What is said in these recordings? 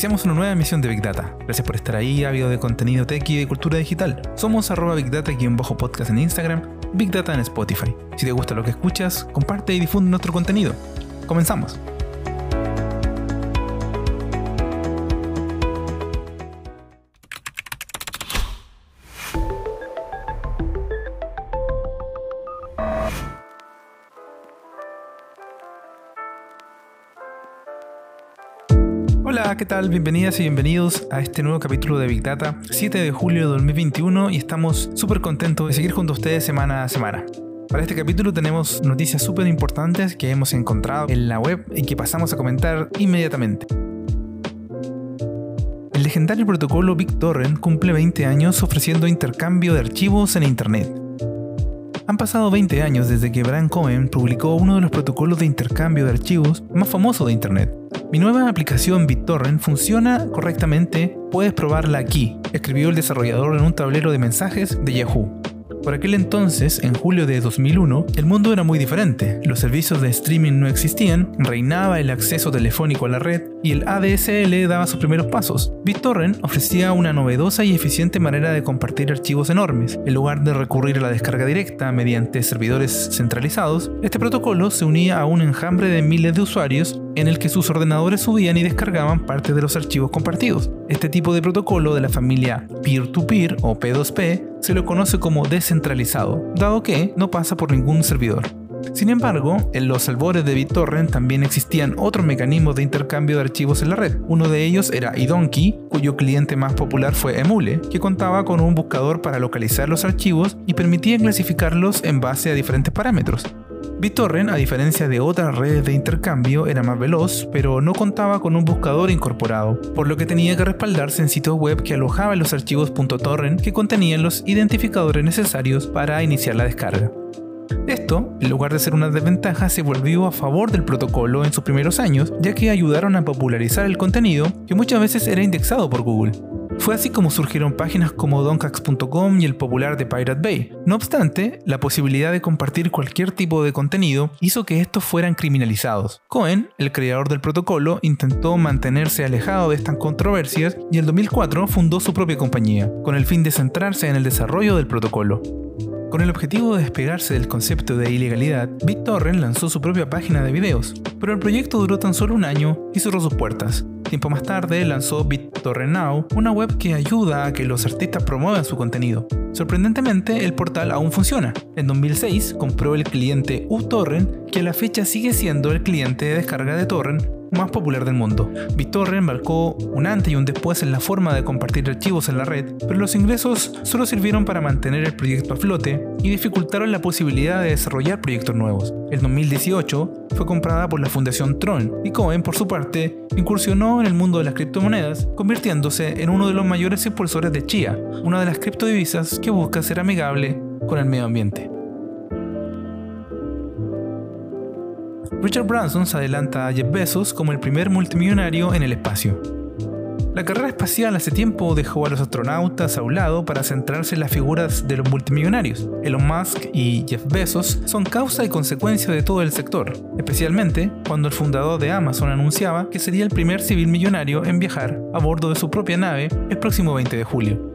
Iniciamos una nueva emisión de Big Data. Gracias por estar ahí, ávido de contenido tech y de cultura digital. Somos arroba Big Data-podcast en Instagram, Big Data en Spotify. Si te gusta lo que escuchas, comparte y difunde nuestro contenido. Comenzamos. Hola, ¿qué tal? Bienvenidas y bienvenidos a este nuevo capítulo de Big Data, 7 de julio de 2021 y estamos súper contentos de seguir junto a ustedes semana a semana. Para este capítulo tenemos noticias súper importantes que hemos encontrado en la web y que pasamos a comentar inmediatamente. El legendario protocolo BitTorrent cumple 20 años ofreciendo intercambio de archivos en Internet. Han pasado 20 años desde que Brian Cohen publicó uno de los protocolos de intercambio de archivos más famosos de Internet. Mi nueva aplicación BitTorrent funciona correctamente, puedes probarla aquí, escribió el desarrollador en un tablero de mensajes de Yahoo. Por aquel entonces, en julio de 2001, el mundo era muy diferente. Los servicios de streaming no existían, reinaba el acceso telefónico a la red y el ADSL daba sus primeros pasos. BitTorrent ofrecía una novedosa y eficiente manera de compartir archivos enormes. En lugar de recurrir a la descarga directa mediante servidores centralizados, este protocolo se unía a un enjambre de miles de usuarios en el que sus ordenadores subían y descargaban parte de los archivos compartidos. Este tipo de protocolo de la familia peer-to-peer o P2P se lo conoce como descentralizado, dado que no pasa por ningún servidor. Sin embargo, en los albores de BitTorrent también existían otros mecanismos de intercambio de archivos en la red. Uno de ellos era iDonkey, cuyo cliente más popular fue Emule, que contaba con un buscador para localizar los archivos y permitía clasificarlos en base a diferentes parámetros. BitTorrent, a diferencia de otras redes de intercambio, era más veloz, pero no contaba con un buscador incorporado, por lo que tenía que respaldarse en sitios web que alojaban los archivos .torrent que contenían los identificadores necesarios para iniciar la descarga. Esto, en lugar de ser una desventaja, se volvió a favor del protocolo en sus primeros años, ya que ayudaron a popularizar el contenido que muchas veces era indexado por Google. Fue así como surgieron páginas como doncax.com y el popular de Pirate Bay. No obstante, la posibilidad de compartir cualquier tipo de contenido hizo que estos fueran criminalizados. Cohen, el creador del protocolo, intentó mantenerse alejado de estas controversias y en 2004 fundó su propia compañía, con el fin de centrarse en el desarrollo del protocolo. Con el objetivo de despegarse del concepto de ilegalidad, BitTorrent lanzó su propia página de videos, pero el proyecto duró tan solo un año y cerró sus puertas. Tiempo más tarde lanzó BitTorrent Now, una web que ayuda a que los artistas promuevan su contenido. Sorprendentemente, el portal aún funciona. En 2006 compró el cliente uTorrent, que a la fecha sigue siendo el cliente de descarga de torrent más popular del mundo. BitTorrent marcó un antes y un después en la forma de compartir archivos en la red, pero los ingresos solo sirvieron para mantener el proyecto a flote y dificultaron la posibilidad de desarrollar proyectos nuevos. En 2018 fue comprada por la Fundación Tron y Cohen, por su parte, incursionó en el mundo de las criptomonedas, convirtiéndose en uno de los mayores impulsores de Chia, una de las criptodivisas que busca ser amigable con el medio ambiente. Richard Branson se adelanta a Jeff Bezos como el primer multimillonario en el espacio. La carrera espacial hace tiempo dejó a los astronautas a un lado para centrarse en las figuras de los multimillonarios. Elon Musk y Jeff Bezos son causa y consecuencia de todo el sector, especialmente cuando el fundador de Amazon anunciaba que sería el primer civil millonario en viajar a bordo de su propia nave el próximo 20 de julio.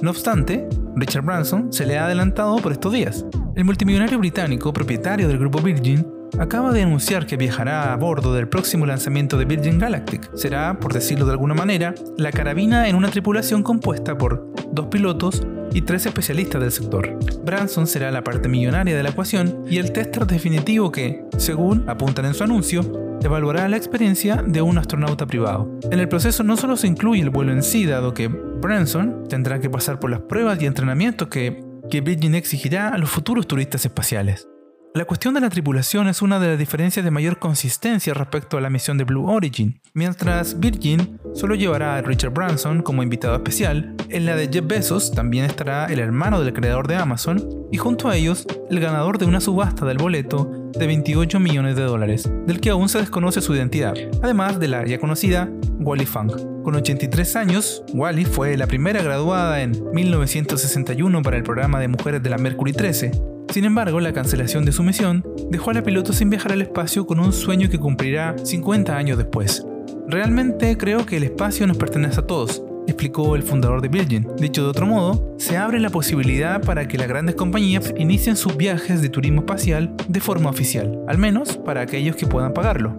No obstante, Richard Branson se le ha adelantado por estos días. El multimillonario británico, propietario del grupo Virgin, acaba de anunciar que viajará a bordo del próximo lanzamiento de Virgin Galactic. Será, por decirlo de alguna manera, la carabina en una tripulación compuesta por dos pilotos y tres especialistas del sector. Branson será la parte millonaria de la ecuación y el tester definitivo que, según apuntan en su anuncio, evaluará la experiencia de un astronauta privado. En el proceso no solo se incluye el vuelo en sí, dado que Branson tendrá que pasar por las pruebas y entrenamientos que, que Virgin exigirá a los futuros turistas espaciales. La cuestión de la tripulación es una de las diferencias de mayor consistencia respecto a la misión de Blue Origin. Mientras Virgin solo llevará a Richard Branson como invitado especial, en la de Jeff Bezos también estará el hermano del creador de Amazon y junto a ellos el ganador de una subasta del boleto de 28 millones de dólares, del que aún se desconoce su identidad, además de la ya conocida Wally Funk. Con 83 años, Wally fue la primera graduada en 1961 para el programa de mujeres de la Mercury 13 sin embargo, la cancelación de su misión dejó a la piloto sin viajar al espacio con un sueño que cumplirá 50 años después. Realmente creo que el espacio nos pertenece a todos, explicó el fundador de Virgin. Dicho de otro modo, se abre la posibilidad para que las grandes compañías inicien sus viajes de turismo espacial de forma oficial, al menos para aquellos que puedan pagarlo.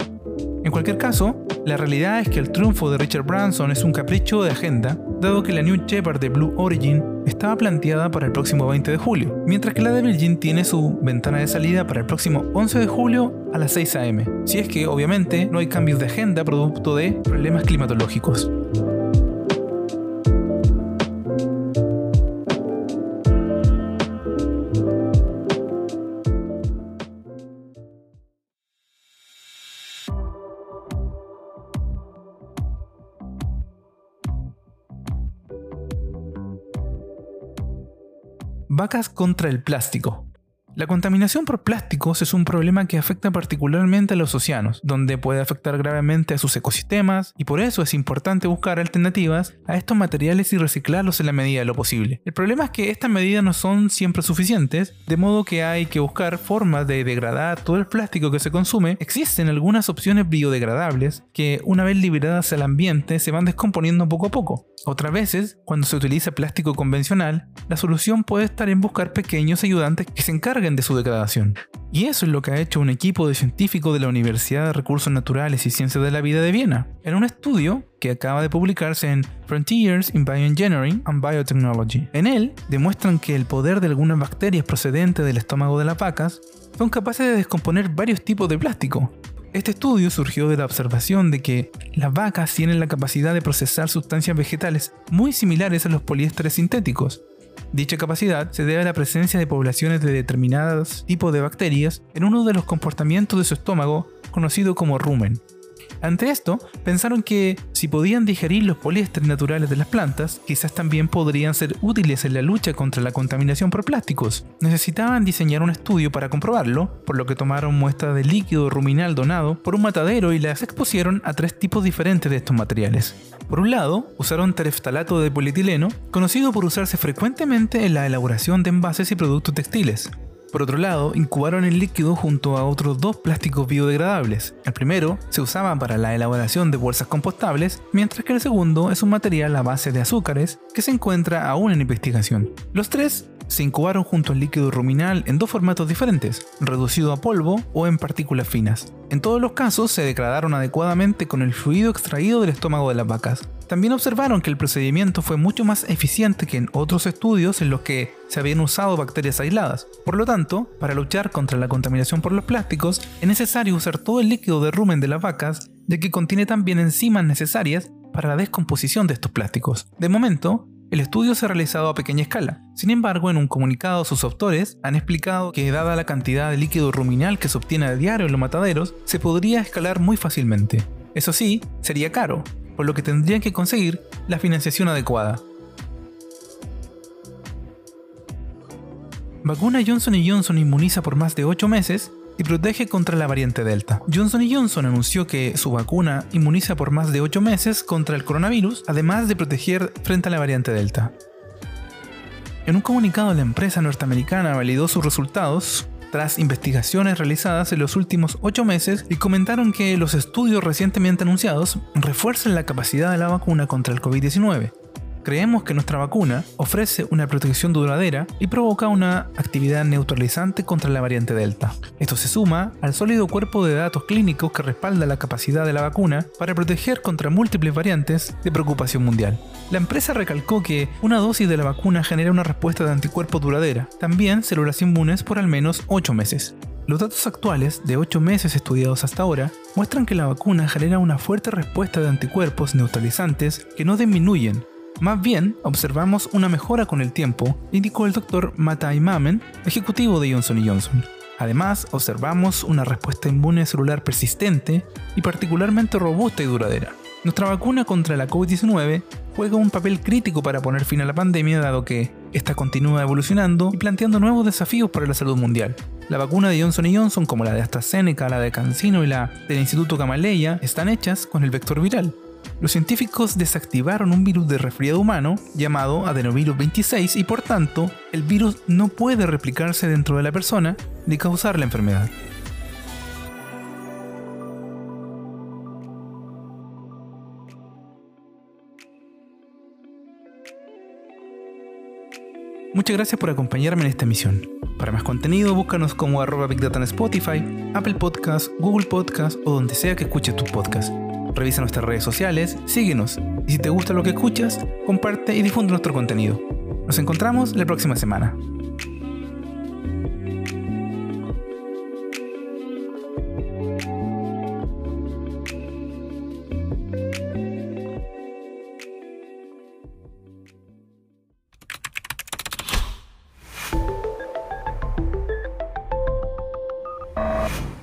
En cualquier caso, la realidad es que el triunfo de Richard Branson es un capricho de agenda, dado que la New Shepard de Blue Origin estaba planteada para el próximo 20 de julio, mientras que la de Virgin tiene su ventana de salida para el próximo 11 de julio a las 6 am, si es que obviamente no hay cambios de agenda producto de problemas climatológicos. Vacas contra el plástico. La contaminación por plásticos es un problema que afecta particularmente a los océanos, donde puede afectar gravemente a sus ecosistemas, y por eso es importante buscar alternativas a estos materiales y reciclarlos en la medida de lo posible. El problema es que estas medidas no son siempre suficientes, de modo que hay que buscar formas de degradar todo el plástico que se consume. Existen algunas opciones biodegradables que, una vez liberadas al ambiente, se van descomponiendo poco a poco. Otras veces, cuando se utiliza plástico convencional, la solución puede estar en buscar pequeños ayudantes que se encarguen de su degradación. Y eso es lo que ha hecho un equipo de científicos de la Universidad de Recursos Naturales y Ciencias de la Vida de Viena, en un estudio que acaba de publicarse en Frontiers in Bioengineering and Biotechnology. En él demuestran que el poder de algunas bacterias procedentes del estómago de las vacas son capaces de descomponer varios tipos de plástico, este estudio surgió de la observación de que las vacas tienen la capacidad de procesar sustancias vegetales muy similares a los poliésteres sintéticos. Dicha capacidad se debe a la presencia de poblaciones de determinados tipos de bacterias en uno de los comportamientos de su estómago conocido como rumen. Ante esto, pensaron que si podían digerir los poliésteres naturales de las plantas, quizás también podrían ser útiles en la lucha contra la contaminación por plásticos. Necesitaban diseñar un estudio para comprobarlo, por lo que tomaron muestras de líquido ruminal donado por un matadero y las expusieron a tres tipos diferentes de estos materiales. Por un lado, usaron tereftalato de polietileno, conocido por usarse frecuentemente en la elaboración de envases y productos textiles. Por otro lado, incubaron el líquido junto a otros dos plásticos biodegradables. El primero se usaba para la elaboración de bolsas compostables, mientras que el segundo es un material a base de azúcares que se encuentra aún en investigación. Los tres se incubaron junto al líquido ruminal en dos formatos diferentes, reducido a polvo o en partículas finas. En todos los casos se degradaron adecuadamente con el fluido extraído del estómago de las vacas. También observaron que el procedimiento fue mucho más eficiente que en otros estudios en los que se habían usado bacterias aisladas. Por lo tanto, para luchar contra la contaminación por los plásticos, es necesario usar todo el líquido de rumen de las vacas, ya que contiene también enzimas necesarias para la descomposición de estos plásticos. De momento, el estudio se ha realizado a pequeña escala. Sin embargo, en un comunicado sus autores han explicado que dada la cantidad de líquido ruminal que se obtiene a diario en los mataderos, se podría escalar muy fácilmente. Eso sí, sería caro, por lo que tendrían que conseguir la financiación adecuada. Vacuna Johnson Johnson inmuniza por más de 8 meses y protege contra la variante Delta. Johnson Johnson anunció que su vacuna inmuniza por más de 8 meses contra el coronavirus, además de proteger frente a la variante Delta. En un comunicado, la empresa norteamericana validó sus resultados tras investigaciones realizadas en los últimos 8 meses y comentaron que los estudios recientemente anunciados refuerzan la capacidad de la vacuna contra el COVID-19 Creemos que nuestra vacuna ofrece una protección duradera y provoca una actividad neutralizante contra la variante Delta. Esto se suma al sólido cuerpo de datos clínicos que respalda la capacidad de la vacuna para proteger contra múltiples variantes de preocupación mundial. La empresa recalcó que una dosis de la vacuna genera una respuesta de anticuerpo duradera, también células inmunes por al menos 8 meses. Los datos actuales, de 8 meses estudiados hasta ahora, muestran que la vacuna genera una fuerte respuesta de anticuerpos neutralizantes que no disminuyen más bien, observamos una mejora con el tiempo, indicó el doctor Matai Mamen, ejecutivo de Johnson Johnson. Además, observamos una respuesta inmune celular persistente y particularmente robusta y duradera. Nuestra vacuna contra la COVID-19 juega un papel crítico para poner fin a la pandemia dado que esta continúa evolucionando y planteando nuevos desafíos para la salud mundial. La vacuna de Johnson Johnson, como la de AstraZeneca, la de CanSino y la del Instituto Gamaleya, están hechas con el vector viral, los científicos desactivaron un virus de resfriado humano llamado adenovirus 26 y por tanto el virus no puede replicarse dentro de la persona ni causar la enfermedad. Muchas gracias por acompañarme en esta emisión. Para más contenido, búscanos como arroba Big Data en Spotify, Apple Podcast, Google Podcast o donde sea que escuches tus podcasts. Revisa nuestras redes sociales, síguenos y si te gusta lo que escuchas, comparte y difunde nuestro contenido. Nos encontramos la próxima semana.